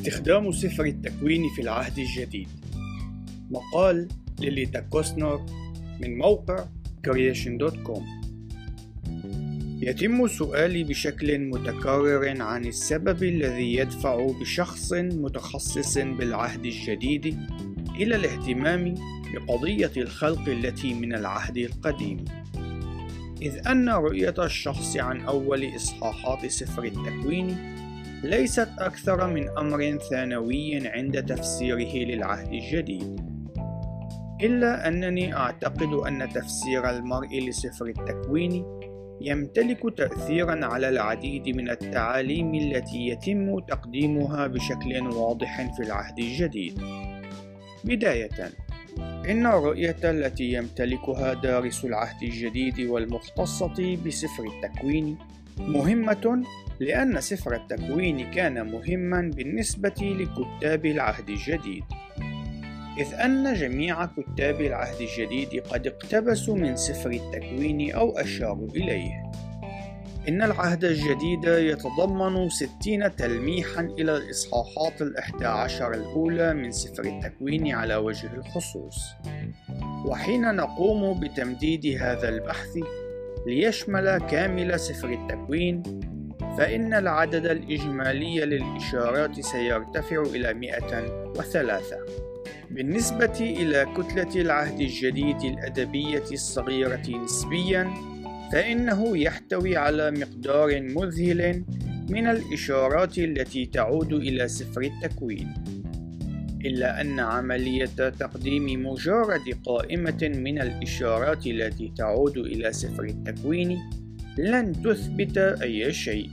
استخدام سفر التكوين في العهد الجديد. مقال ليليتا كوسنر من موقع creation.com يتم سؤالي بشكل متكرر عن السبب الذي يدفع بشخص متخصص بالعهد الجديد إلى الاهتمام بقضية الخلق التي من العهد القديم. إذ أن رؤية الشخص عن أول إصحاحات سفر التكوين ليست أكثر من أمر ثانوي عند تفسيره للعهد الجديد. إلا أنني أعتقد أن تفسير المرء لسفر التكوين يمتلك تأثيرا على العديد من التعاليم التي يتم تقديمها بشكل واضح في العهد الجديد. بداية إن الرؤية التي يمتلكها دارس العهد الجديد والمختصة بسفر التكوين مهمة لأن سفر التكوين كان مهما بالنسبة لكتاب العهد الجديد. إذ أن جميع كتاب العهد الجديد قد اقتبسوا من سفر التكوين أو أشاروا إليه. إن العهد الجديد يتضمن ستين تلميحا إلى الإصحاحات الإحدى عشر الأولى من سفر التكوين على وجه الخصوص. وحين نقوم بتمديد هذا البحث ليشمل كامل سفر التكوين فإن العدد الإجمالي للإشارات سيرتفع إلى 103 بالنسبة إلى كتلة العهد الجديد الأدبية الصغيرة نسبيًا فإنه يحتوي على مقدار مذهل من الإشارات التي تعود إلى سفر التكوين. إلا أن عملية تقديم مجرد قائمة من الإشارات التي تعود إلى سفر التكوين لن تثبت أي شيء.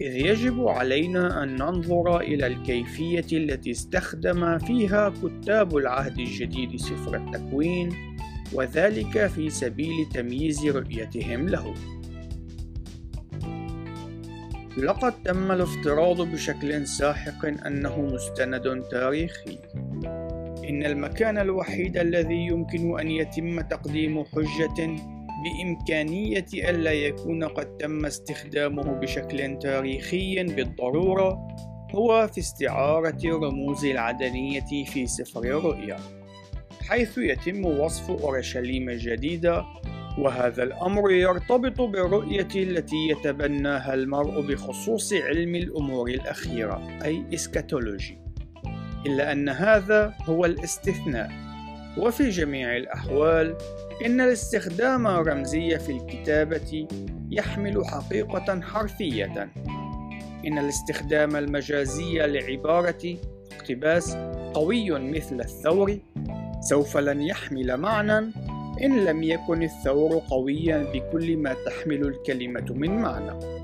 إذ يجب علينا أن ننظر إلى الكيفية التي استخدم فيها كتاب العهد الجديد سفر التكوين وذلك في سبيل تمييز رؤيتهم له. لقد تم الافتراض بشكل ساحق أنه مستند تاريخي. إن المكان الوحيد الذي يمكن أن يتم تقديم حجة بإمكانية ألا يكون قد تم استخدامه بشكل تاريخي بالضرورة هو في استعارة رموز العدنية في سفر الرؤيا حيث يتم وصف أورشليم الجديدة وهذا الأمر يرتبط بالرؤية التي يتبناها المرء بخصوص علم الأمور الأخيرة أي إسكاتولوجي. إلا أن هذا هو الاستثناء. وفي جميع الأحوال إن الاستخدام الرمزي في الكتابة يحمل حقيقة حرفية. إن الاستخدام المجازي لعبارة اقتباس قوي مثل الثور سوف لن يحمل معنى إن لم يكن الثور قويا بكل ما تحمل الكلمة من معنى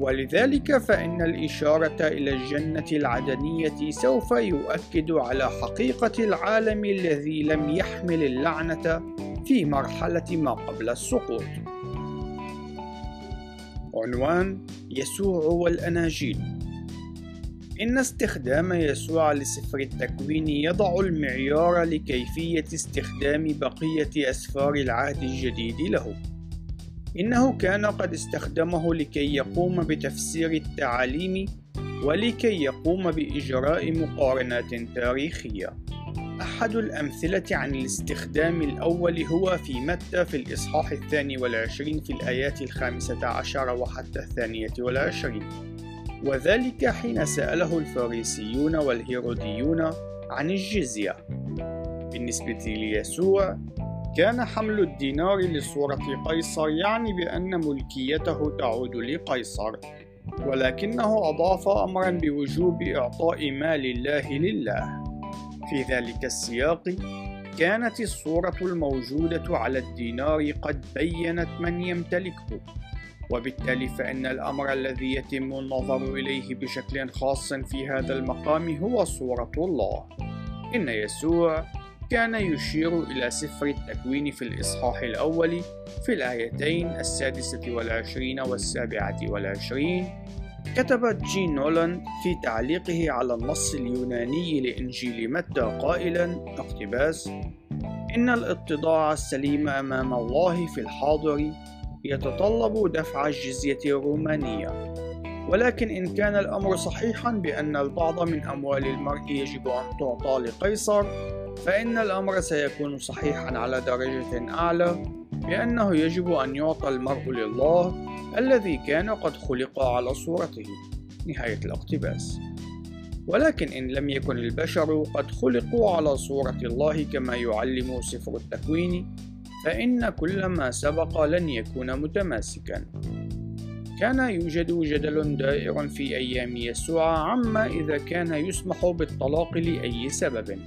ولذلك فإن الإشارة إلى الجنة العدنية سوف يؤكد على حقيقة العالم الذي لم يحمل اللعنة في مرحلة ما قبل السقوط. عنوان يسوع والأناجيل إن استخدام يسوع لسفر التكوين يضع المعيار لكيفية استخدام بقية أسفار العهد الجديد له. إنه كان قد استخدمه لكي يقوم بتفسير التعاليم ولكي يقوم بإجراء مقارنات تاريخية. أحد الأمثلة عن الاستخدام الأول هو في متى في الإصحاح الثاني والعشرين في الآيات الخامسة عشر وحتى الثانية والعشرين وذلك حين سأله الفارسيون والهيروديون عن الجزية. بالنسبة ليسوع كان حمل الدينار لصورة قيصر يعني بأن ملكيته تعود لقيصر ولكنه أضاف أمرا بوجوب إعطاء مال الله لله. في ذلك السياق كانت الصورة الموجودة على الدينار قد بينت من يمتلكه. وبالتالي فإن الأمر الذي يتم النظر إليه بشكل خاص في هذا المقام هو صورة الله. إن يسوع كان يشير إلى سفر التكوين في الإصحاح الأول في الآيتين السادسة والعشرين والسابعة والعشرين. كتب جين نولان في تعليقه على النص اليوناني لإنجيل متى قائلا اقتباس إن الاتضاع السليم أمام الله في الحاضر يتطلب دفع الجزية الرومانية. ولكن إن كان الأمر صحيحا بأن البعض من أموال المرء يجب أن تعطى لقيصر فإن الأمر سيكون صحيحا على درجة أعلى بأنه يجب أن يعطى المرء لله الذي كان قد خلق على صورته. نهاية الاقتباس. ولكن إن لم يكن البشر قد خلقوا على صورة الله كما يعلم سفر التكوين فإن كل ما سبق لن يكون متماسكا. كان يوجد جدل دائر في أيام يسوع عما إذا كان يسمح بالطلاق لأي سبب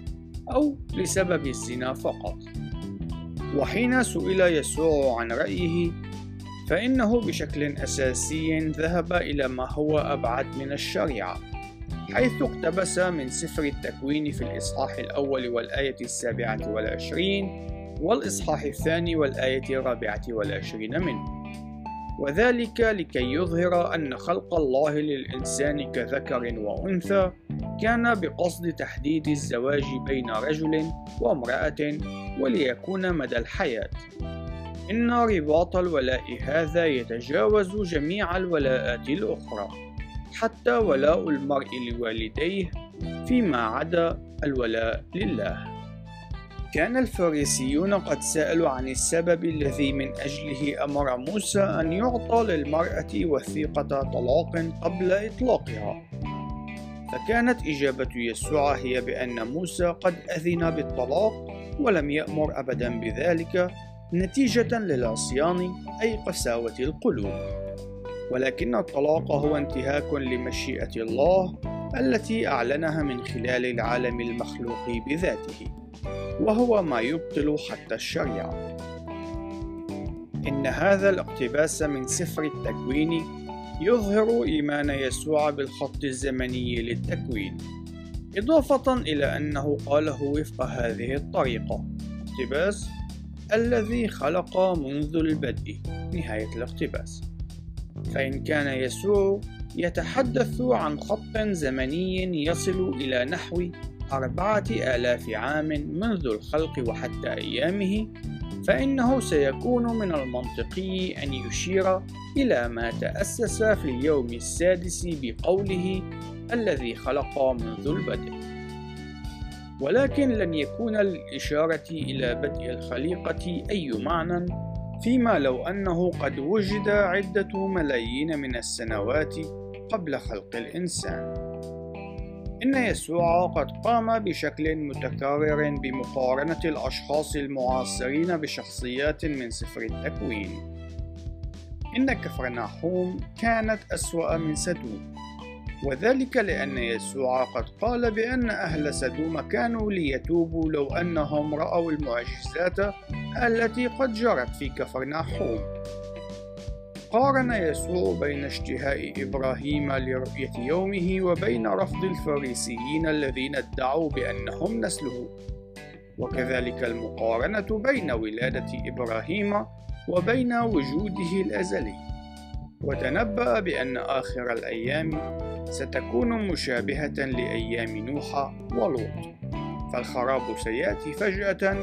أو لسبب الزنا فقط. وحين سئل يسوع عن رأيه فإنه بشكل أساسي ذهب إلى ما هو أبعد من الشريعة حيث اقتبس من سفر التكوين في الإصحاح الأول والآية السابعة والعشرين والإصحاح الثاني والآية الرابعة والعشرين منه. وذلك لكي يظهر أن خلق الله للإنسان كذكر وأنثى كان بقصد تحديد الزواج بين رجل وامرأة وليكون مدى الحياة. إن رباط الولاء هذا يتجاوز جميع الولاءات الأخرى حتى ولاء المرء لوالديه فيما عدا الولاء لله. كان الفارسيون قد سألوا عن السبب الذي من أجله أمر موسى أن يعطى للمرأة وثيقة طلاق قبل إطلاقها. فكانت إجابة يسوع هي بأن موسى قد أذن بالطلاق ولم يأمر أبدا بذلك نتيجة للعصيان أي قساوة القلوب. ولكن الطلاق هو انتهاك لمشيئة الله التي أعلنها من خلال العالم المخلوق بذاته. وهو ما يبطل حتى الشريعة. إن هذا الاقتباس من سفر التكوين يظهر إيمان يسوع بالخط الزمني للتكوين إضافة إلى أنه قاله وفق هذه الطريقة اقتباس الذي خلق منذ البدء نهاية الاقتباس. فإن كان يسوع يتحدث عن خط زمني يصل إلى نحو أربعة آلاف عام منذ الخلق وحتى أيامه فإنه سيكون من المنطقي أن يشير إلى ما تأسس في اليوم السادس بقوله الذي خلق منذ البدء. ولكن لن يكون للإشارة إلى بدء الخليقة أي معنى فيما لو أنه قد وجد عدة ملايين من السنوات قبل خلق الإنسان. إن يسوع قد قام بشكل متكرر بمقارنة الأشخاص المعاصرين بشخصيات من سفر التكوين. إن كفرناحوم كانت أسوأ من سدوم وذلك لأن يسوع قد قال بأن أهل سدوم كانوا ليتوبوا لو أنهم رأوا المعجزات التي قد جرت في كفرناحوم قارن يسوع بين اشتهاء إبراهيم لرؤية يومه وبين رفض الفريسيين الذين ادعوا بأنهم نسله وكذلك المقارنة بين ولادة إبراهيم وبين وجوده الأزلي. وتنبأ بأن آخر الأيام ستكون مشابهة لأيام نوح ولوط. فالخراب سيأتي فجأة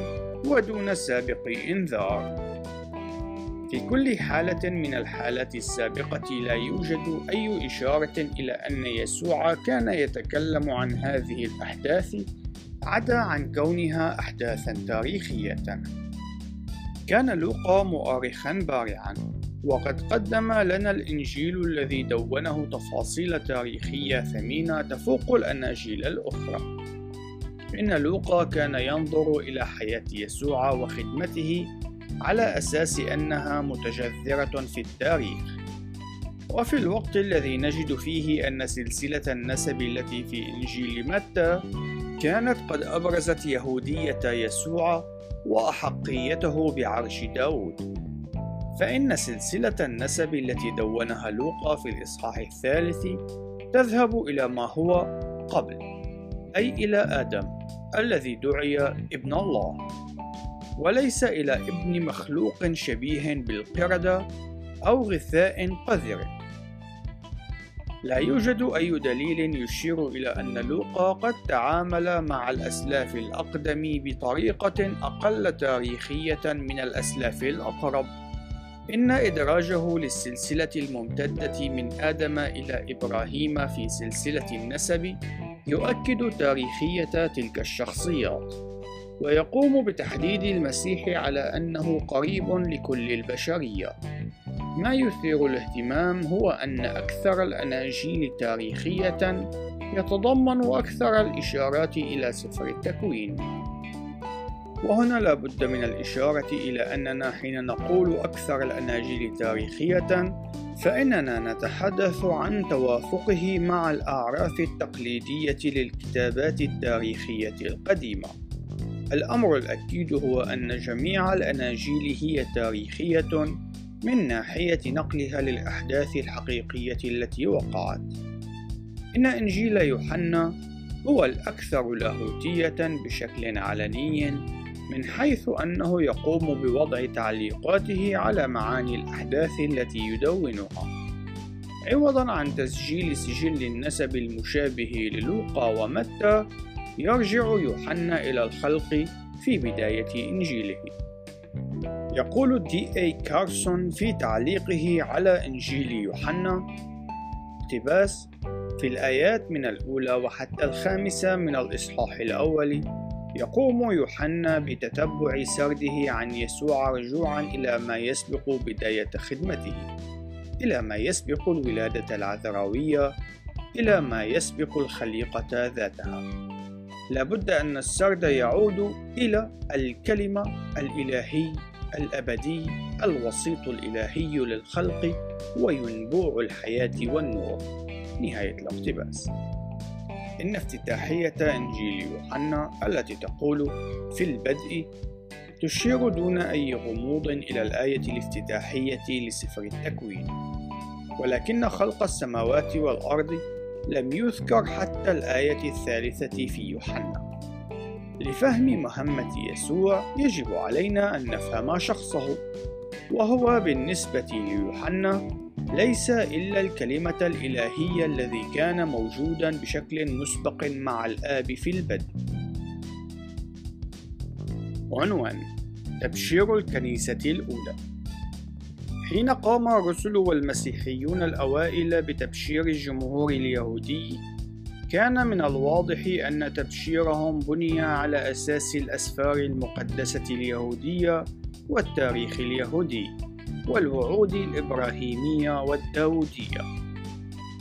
ودون سابق إنذار. في كل حالة من الحالات السابقة لا يوجد أي إشارة إلى أن يسوع كان يتكلم عن هذه الأحداث عدا عن كونها أحداثا تاريخية. كان لوقا مؤرخا بارعا، وقد قدم لنا الإنجيل الذي دونه تفاصيل تاريخية ثمينة تفوق الأناجيل الأخرى. إن لوقا كان ينظر إلى حياة يسوع وخدمته على أساس أنها متجذرة في التاريخ. وفي الوقت الذي نجد فيه أن سلسلة النسب التي في إنجيل متى كانت قد أبرزت يهودية يسوع وأحقيته بعرش داود. فإن سلسلة النسب التي دونها لوقا في الإصحاح الثالث تذهب إلى ما هو قبل أي إلى آدم الذي دعي ابن الله. وليس إلى ابن مخلوق شبيه بالقردة أو غثاء قذر. لا يوجد أي دليل يشير إلى أن لوقا قد تعامل مع الأسلاف الأقدم بطريقة أقل تاريخية من الأسلاف الأقرب. إن إدراجه للسلسلة الممتدة من آدم إلى إبراهيم في سلسلة النسب يؤكد تاريخية تلك الشخصيات، ويقوم بتحديد المسيح على أنه قريب لكل البشرية. ما يثير الاهتمام هو أن أكثر الأناجيل تاريخية يتضمن أكثر الإشارات إلى سفر التكوين. وهنا لا بد من الإشارة إلى أننا حين نقول أكثر الأناجيل تاريخية فإننا نتحدث عن توافقه مع الأعراف التقليدية للكتابات التاريخية القديمة. الأمر الأكيد هو أن جميع الأناجيل هي تاريخية من ناحية نقلها للأحداث الحقيقية التي وقعت. إن إنجيل يوحنا هو الأكثر لاهوتية بشكل علني من حيث أنه يقوم بوضع تعليقاته على معاني الأحداث التي يدونها عوضا عن تسجيل سجل النسب المشابه للوقا ومتى يرجع يوحنا إلى الخلق في بداية إنجيله. يقول دي اي كارسون في تعليقه على إنجيل يوحنا اقتباس في الآيات من الأولى وحتى الخامسة من الإصحاح الأول يقوم يوحنا بتتبع سرده عن يسوع رجوعا إلى ما يسبق بداية خدمته إلى ما يسبق الولادة العذراوية إلى ما يسبق الخليقة ذاتها. لابد أن السرد يعود إلى الكلمة الإلهي الأبدي الوسيط الإلهي للخلق وينبوع الحياة والنور. نهاية الاقتباس. إن افتتاحية إنجيل يوحنا التي تقول في البدء تشير دون أي غموض إلى الآية الافتتاحية لسفر التكوين. ولكن خلق السماوات والأرض لم يذكر حتى الآية الثالثة في يوحنا لفهم مهمة يسوع يجب علينا أن نفهم شخصه وهو بالنسبة ليوحنا ليس إلا الكلمة الإلهية الذي كان موجودا بشكل مسبق مع الآب في البدء. عنوان تبشير الكنيسة الأولى حين قام الرسل والمسيحيون الأوائل بتبشير الجمهور اليهودي كان من الواضح أن تبشيرهم بني على أساس الأسفار المقدسة اليهودية والتاريخ اليهودي والوعود الإبراهيمية والداودية.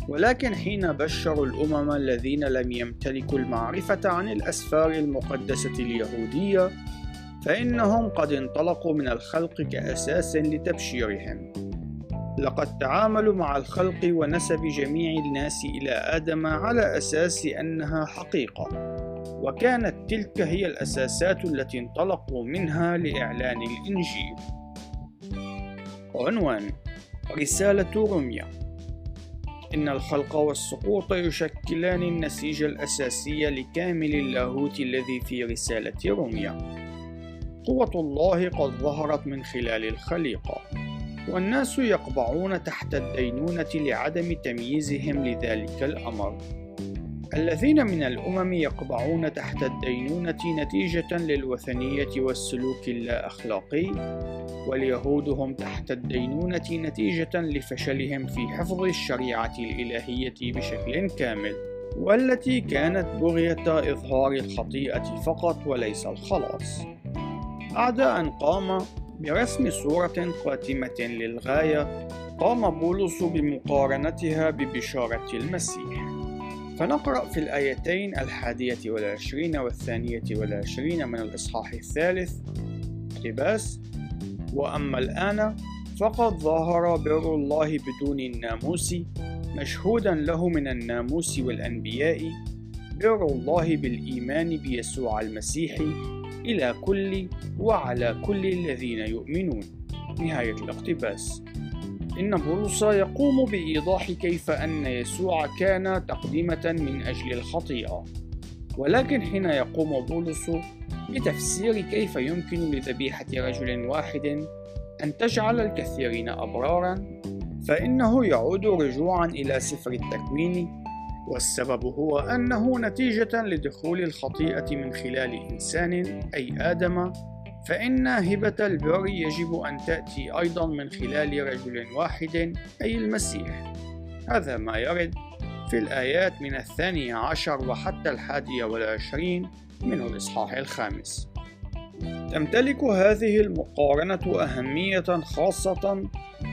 ولكن حين بشروا الأمم الذين لم يمتلكوا المعرفة عن الأسفار المقدسة اليهودية فإنهم قد انطلقوا من الخلق كأساس لتبشيرهم. لقد تعاملوا مع الخلق ونسب جميع الناس إلى آدم على أساس أنها حقيقة. وكانت تلك هي الأساسات التي انطلقوا منها لإعلان الإنجيل. عنوان رسالة روميا. إن الخلق والسقوط يشكلان النسيج الأساسي لكامل اللاهوت الذي في رسالة روميا. قوة الله قد ظهرت من خلال الخليقة والناس يقبعون تحت الدينونة لعدم تمييزهم لذلك الأمر. الذين من الأمم يقبعون تحت الدينونة نتيجة للوثنية والسلوك اللا أخلاقي واليهود هم تحت الدينونة نتيجة لفشلهم في حفظ الشريعة الإلهية بشكل كامل والتي كانت بغية إظهار الخطيئة فقط وليس الخلاص. بعد أن قام برسم صورة قاتمة للغاية قام بولس بمقارنتها ببشارة المسيح. فنقرأ في الآيتين الحادية والعشرين والثانية والعشرين من الإصحاح الثالث. اقتباس وأما الآن فقد ظهر بر الله بدون الناموس مشهودا له من الناموس والأنبياء بر الله بالإيمان بيسوع المسيح. إلى كل وعلى كل الذين يؤمنون. نهاية الاقتباس. إن بولس يقوم بإيضاح كيف أن يسوع كان تقدمة من أجل الخطيئة. ولكن حين يقوم بولس بتفسير كيف يمكن لذبيحة رجل واحد أن تجعل الكثيرين أبرارا فإنه يعود رجوعا إلى سفر التكوين والسبب هو أنه نتيجة لدخول الخطيئة من خلال إنسان أي آدم. فإن هبة البر يجب أن تأتي أيضا من خلال رجل واحد أي المسيح. هذا ما يرد في الآيات من الثانية عشر وحتى الحادية والعشرين من الإصحاح الخامس. تمتلك هذه المقارنة أهمية خاصة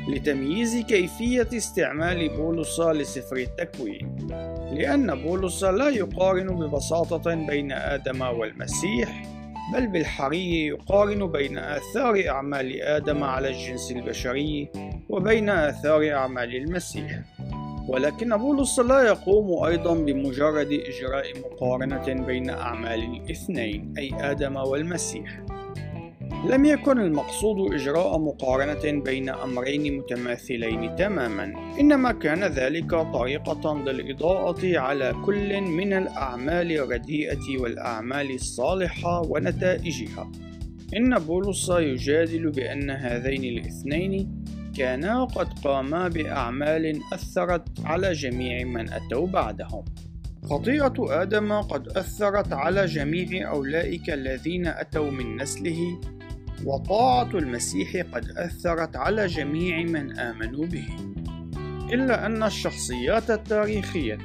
لتمييز كيفية استعمال بولس لسفر التكوين. لأن بولس لا يقارن ببساطة بين آدم والمسيح بل بالحري يقارن بين آثار أعمال آدم على الجنس البشري وبين آثار أعمال المسيح. ولكن بولس لا يقوم أيضا بمجرد إجراء مقارنة بين أعمال الاثنين أي آدم والمسيح. لم يكن المقصود إجراء مقارنة بين أمرين متماثلين تماما إنما كان ذلك طريقة للإضاءة على كل من الأعمال الرديئة والأعمال الصالحة ونتائجها. إن بولس يجادل بأن هذين الاثنين كانا قد قاما بأعمال أثرت على جميع من أتوا بعدهم. خطيئة آدم قد أثرت على جميع أولئك الذين أتوا من نسله وطاعة المسيح قد أثرت على جميع من آمنوا به إلا أن الشخصيات التاريخية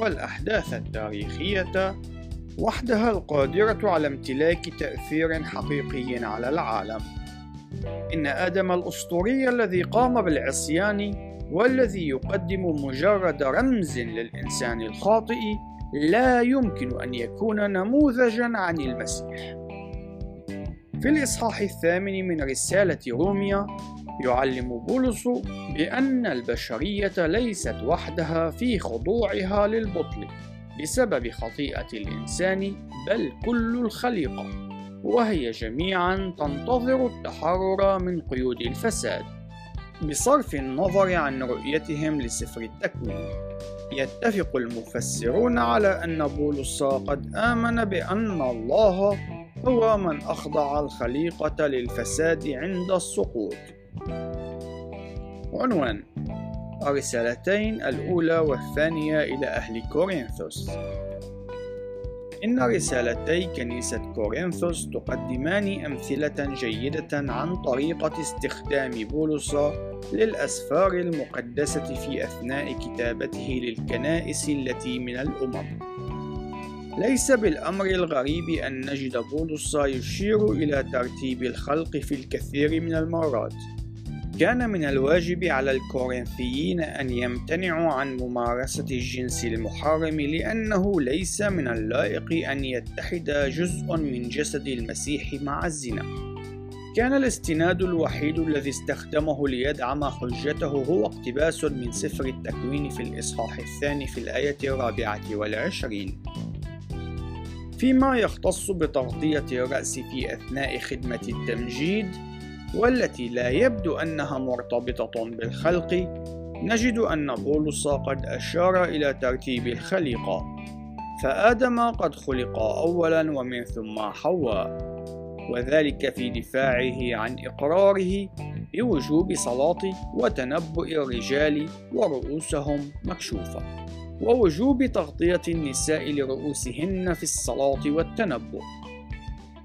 والأحداث التاريخية وحدها القادرة على امتلاك تأثير حقيقي على العالم. إن آدم الأسطوري الذي قام بالعصيان والذي يقدم مجرد رمز للإنسان الخاطئ لا يمكن أن يكون نموذجا عن المسيح. في الإصحاح الثامن من رسالة روميا يعلم بولس بأن البشرية ليست وحدها في خضوعها للبطل بسبب خطيئة الإنسان بل كل الخليقة وهي جميعا تنتظر التحرر من قيود الفساد. بصرف النظر عن رؤيتهم لسفر التكوين يتفق المفسرون على أن بولس قد آمن بأن الله هو من أخضع الخليقة للفساد عند السقوط. عنوان الرسالتين الأولى والثانية إلى أهل كورنثوس إن رسالتي كنيسة كورنثوس تقدمان أمثلة جيدة عن طريقة استخدام بولس للأسفار المقدسة في أثناء كتابته للكنائس التي من الأمم. ليس بالأمر الغريب أن نجد بولس يشير إلى ترتيب الخلق في الكثير من المرات. كان من الواجب على الكورنثيين أن يمتنعوا عن ممارسة الجنس المحرم لأنه ليس من اللائق أن يتحد جزء من جسد المسيح مع الزنا. كان الاستناد الوحيد الذي استخدمه ليدعم حجته هو اقتباس من سفر التكوين في الإصحاح الثاني في الآية الرابعة والعشرين. فيما يختص بتغطية الرأس في أثناء خدمة التمجيد والتي لا يبدو أنها مرتبطة بالخلق نجد أن بولس قد أشار إلى ترتيب الخليقة فآدم قد خلق أولا ومن ثم حواء وذلك في دفاعه عن إقراره بوجوب صلاة وتنبؤ الرجال ورؤوسهم مكشوفة. ووجوب تغطية النساء لرؤوسهن في الصلاة والتنبؤ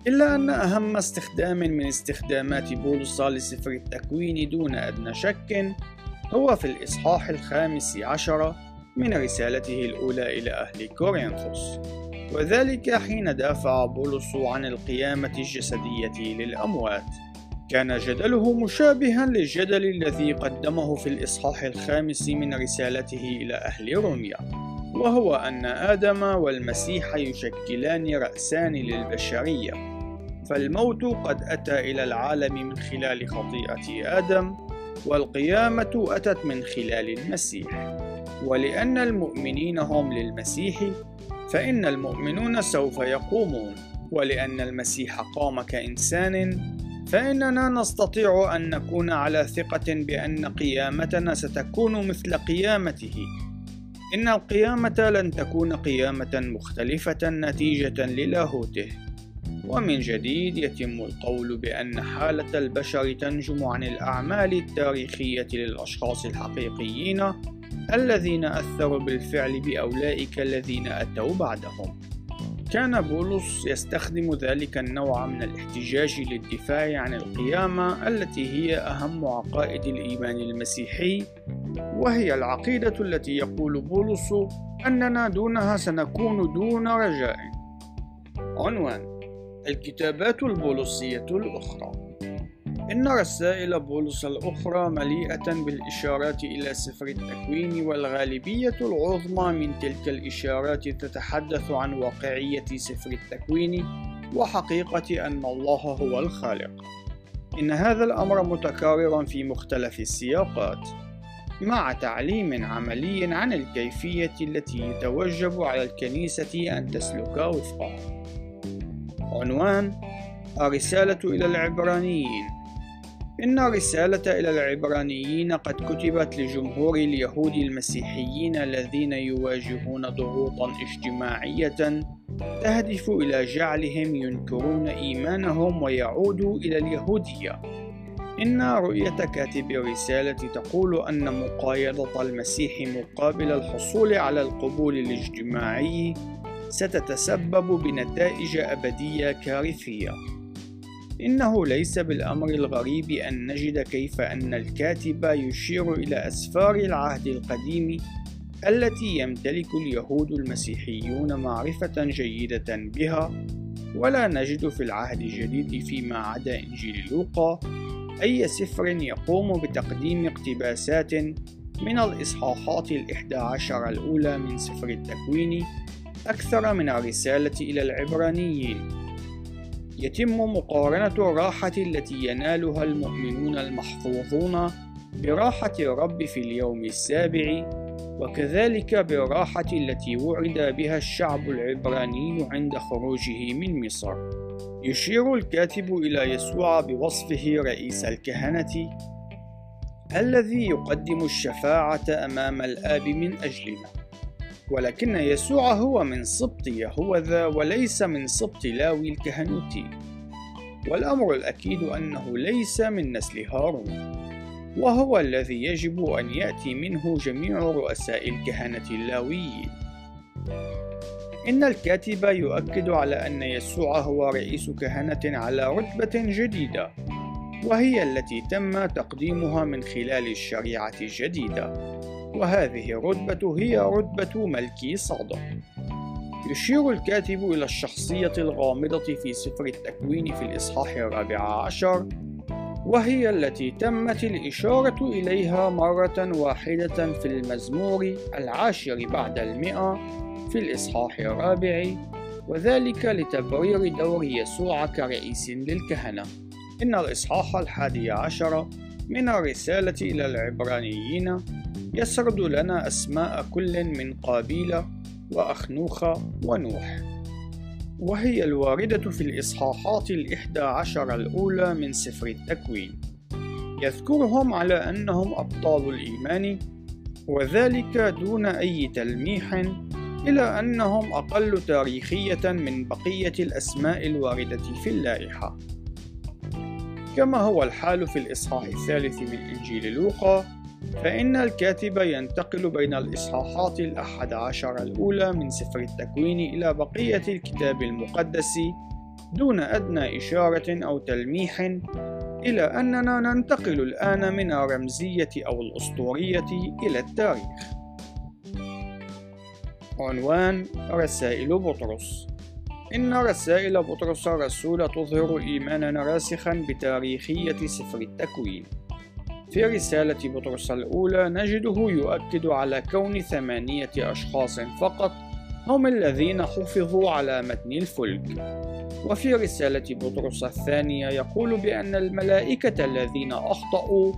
إلا أن أهم استخدام من استخدامات بولس لسفر التكوين دون أدنى شك هو في الإصحاح الخامس عشر من رسالته الأولى إلى أهل كورنثوس وذلك حين دافع بولس عن القيامة الجسدية للأموات. كان جدله مشابها للجدل الذي قدمه في الإصحاح الخامس من رسالته إلى أهل روميا وهو أن آدم والمسيح يشكلان رأسان للبشرية فالموت قد أتى إلى العالم من خلال خطيئة آدم والقيامة أتت من خلال المسيح. ولأن المؤمنين هم للمسيح فإن المؤمنون سوف يقومون ولأن المسيح قام كإنسان فإننا نستطيع أن نكون على ثقة بأن قيامتنا ستكون مثل قيامته. إن القيامة لن تكون قيامة مختلفة نتيجة للاهوته. ومن جديد يتم القول بأن حالة البشر تنجم عن الأعمال التاريخية للأشخاص الحقيقيين الذين أثروا بالفعل بأولئك الذين أتوا بعدهم. كان بولس يستخدم ذلك النوع من الاحتجاج للدفاع عن القيامة التي هي أهم عقائد الإيمان المسيحي وهي العقيدة التي يقول بولس أننا دونها سنكون دون رجاء. عنوان الكتابات البولسية الأخرى إن رسائل بولس الأخرى مليئة بالإشارات إلى سفر التكوين والغالبية العظمى من تلك الإشارات تتحدث عن واقعية سفر التكوين وحقيقة أن الله هو الخالق. إن هذا الأمر متكرر في مختلف السياقات، مع تعليم عملي عن الكيفية التي يتوجب على الكنيسة أن تسلك وفقها. عنوان الرسالة إلى العبرانيين إن الرسالة إلى العبرانيين قد كتبت لجمهور اليهود المسيحيين الذين يواجهون ضغوطا اجتماعية تهدف إلى جعلهم ينكرون إيمانهم ويعودوا إلى اليهودية. إن رؤية كاتب الرسالة تقول أن مقايضة المسيح مقابل الحصول على القبول الاجتماعي ستتسبب بنتائج أبدية كارثية. إنه ليس بالأمر الغريب أن نجد كيف أن الكاتب يشير إلى أسفار العهد القديم التي يمتلك اليهود المسيحيون معرفة جيدة بها، ولا نجد في العهد الجديد فيما عدا إنجيل لوقا أي سفر يقوم بتقديم اقتباسات من الإصحاحات الإحدى عشر الأولى من سفر التكوين أكثر من الرسالة إلى العبرانيين. يتم مقارنة الراحة التي ينالها المؤمنون المحفوظون براحة الرب في اليوم السابع وكذلك بالراحة التي وعد بها الشعب العبراني عند خروجه من مصر. يشير الكاتب إلى يسوع بوصفه رئيس الكهنة الذي يقدم الشفاعة أمام الآب من أجلنا. ولكن يسوع هو من سبط يهوذا وليس من سبط لاوي الكهنوتي. والأمر الأكيد أنه ليس من نسل هارون وهو الذي يجب أن يأتي منه جميع رؤساء الكهنة اللاويين. إن الكاتب يؤكد على أن يسوع هو رئيس كهنة على رتبة جديدة وهي التي تم تقديمها من خلال الشريعة الجديدة. وهذه الرتبة هي رتبة ملكي صادق. يشير الكاتب إلى الشخصية الغامضة في سفر التكوين في الإصحاح الرابع عشر وهي التي تمت الإشارة إليها مرة واحدة في المزمور العاشر بعد المئة في الإصحاح الرابع وذلك لتبرير دور يسوع كرئيس للكهنة. إن الإصحاح الحادي عشر من الرسالة إلى العبرانيين يسرد لنا أسماء كل من قابيل وأخنوخ ونوح. وهي الواردة في الإصحاحات الإحدى عشر الأولى من سفر التكوين. يذكرهم على أنهم أبطال الإيمان وذلك دون أي تلميح إلى أنهم أقل تاريخية من بقية الأسماء الواردة في اللائحة. كما هو الحال في الإصحاح الثالث من إنجيل لوقا فإن الكاتب ينتقل بين الإصحاحات الأحد عشر الأولى من سفر التكوين إلى بقية الكتاب المقدس دون أدنى إشارة أو تلميح إلى أننا ننتقل الآن من الرمزية أو الأسطورية إلى التاريخ. عنوان رسائل بطرس إن رسائل بطرس الرسول تظهر إيمانا راسخا بتاريخية سفر التكوين. في رسالة بطرس الأولى نجده يؤكد على كون ثمانية أشخاص فقط هم الذين حفظوا على متن الفلك. وفي رسالة بطرس الثانية يقول بأن الملائكة الذين أخطأوا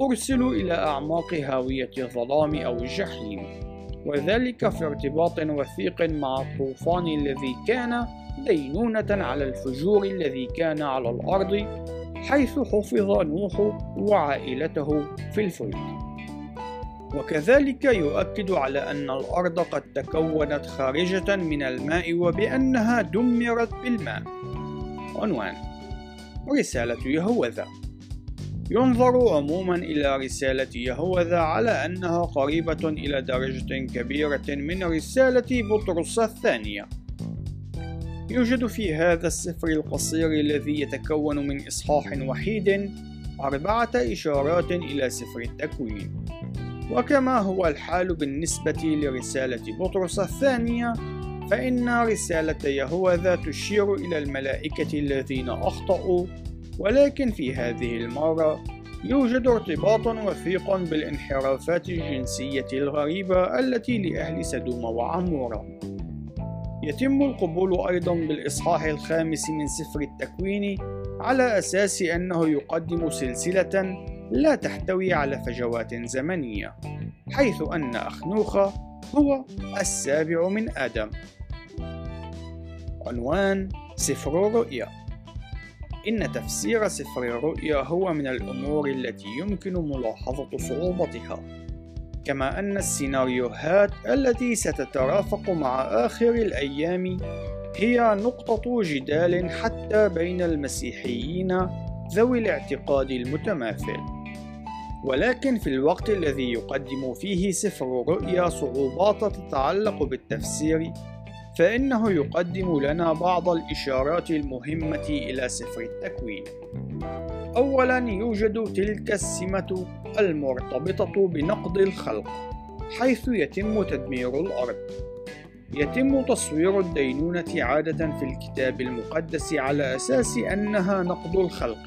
أرسلوا إلى أعماق هاوية الظلام أو الجحيم. وذلك في ارتباط وثيق مع الطوفان الذي كان دينونة على الفجور الذي كان على الأرض حيث حفظ نوح وعائلته في الفلك. وكذلك يؤكد على أن الأرض قد تكونت خارجة من الماء وبأنها دمرت بالماء. عنوان رسالة يهوذا. ينظر عموما إلى رسالة يهوذا على أنها قريبة إلى درجة كبيرة من رسالة بطرس الثانية. يوجد في هذا السفر القصير الذي يتكون من إصحاح وحيد أربعة إشارات إلى سفر التكوين. وكما هو الحال بالنسبة لرسالة بطرس الثانية فإن رسالة يهوذا تشير إلى الملائكة الذين أخطأوا ولكن في هذه المرة يوجد ارتباط وثيق بالانحرافات الجنسية الغريبة التي لأهل سدوم وعمورة. يتم القبول أيضا بالإصحاح الخامس من سفر التكوين على أساس أنه يقدم سلسلة لا تحتوي على فجوات زمنية حيث أن أخنوخ هو السابع من آدم. عنوان سفر الرؤيا. إن تفسير سفر الرؤيا هو من الأمور التي يمكن ملاحظة صعوبتها كما أن السيناريوهات التي ستترافق مع آخر الأيام هي نقطة جدال حتى بين المسيحيين ذوي الاعتقاد المتماثل. ولكن في الوقت الذي يقدم فيه سفر الرؤيا صعوبات تتعلق بالتفسير فإنه يقدم لنا بعض الإشارات المهمة إلى سفر التكوين. أولاً يوجد تلك السمة المرتبطة بنقض الخلق، حيث يتم تدمير الأرض. يتم تصوير الدينونة عادة في الكتاب المقدس على أساس أنها نقض الخلق.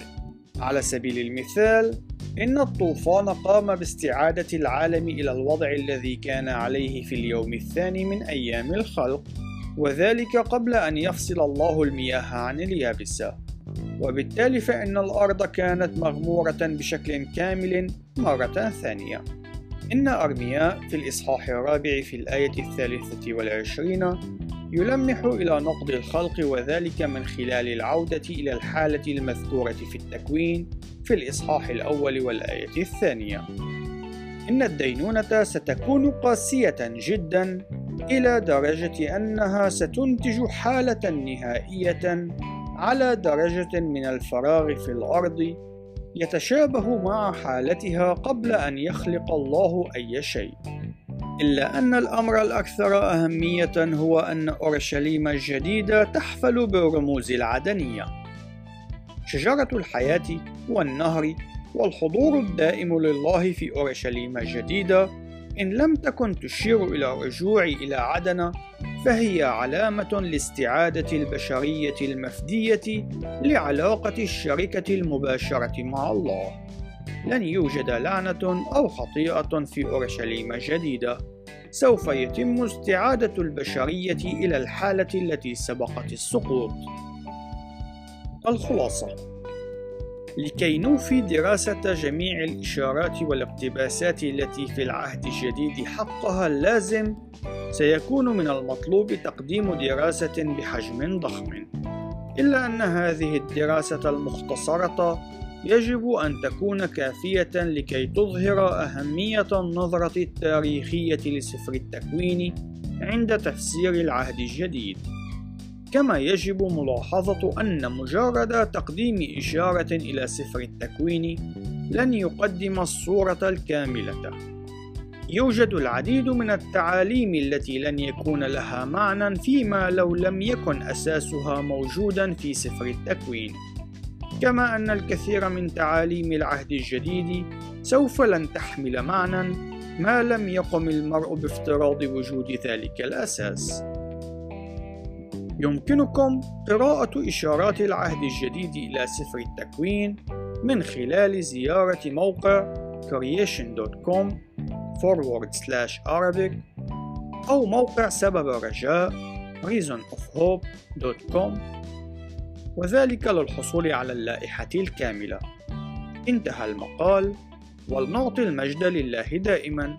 على سبيل المثال، إن الطوفان قام باستعادة العالم إلى الوضع الذي كان عليه في اليوم الثاني من أيام الخلق، وذلك قبل أن يفصل الله المياه عن اليابسة وبالتالي فإن الأرض كانت مغمورة بشكل كامل مرة ثانية. إن أرمياء في الإصحاح الرابع في الآية الثالثة والعشرين يلمح إلى نقض الخلق وذلك من خلال العودة إلى الحالة المذكورة في التكوين في الإصحاح الأول والآية الثانية. إن الدينونة ستكون قاسية جدا إلى درجة أنها ستنتج حالة نهائية على درجة من الفراغ في الأرض يتشابه مع حالتها قبل أن يخلق الله أي شيء. إلا أن الأمر الأكثر أهمية هو أن أورشليم الجديدة تحفل بالرموز العدنية. شجرة الحياة والنهر والحضور الدائم لله في أورشليم الجديدة إن لم تكن تشير إلى الرجوع إلى عدن فهي علامة لاستعادة البشرية المفدية لعلاقة الشركة المباشرة مع الله. لن يوجد لعنة أو خطيئة في أورشليم الجديدة. سوف يتم استعادة البشرية إلى الحالة التي سبقت السقوط. الخلاصة لكي نوفي دراسة جميع الإشارات والاقتباسات التي في العهد الجديد حقها اللازم سيكون من المطلوب تقديم دراسة بحجم ضخم. إلا أن هذه الدراسة المختصرة يجب أن تكون كافية لكي تظهر أهمية النظرة التاريخية لسفر التكوين عند تفسير العهد الجديد. كما يجب ملاحظة أن مجرد تقديم إشارة إلى سفر التكوين لن يقدم الصورة الكاملة. يوجد العديد من التعاليم التي لن يكون لها معنى فيما لو لم يكن أساسها موجودا في سفر التكوين. كما أن الكثير من تعاليم العهد الجديد سوف لن تحمل معنى ما لم يقم المرء بافتراض وجود ذلك الأساس. يمكنكم قراءة إشارات العهد الجديد إلى سفر التكوين من خلال زيارة موقع creation.com forward slash Arabic أو موقع سبب الرجاء reasonofhope.com وذلك للحصول على اللائحة الكاملة. انتهى المقال ولنعطي المجد لله دائما.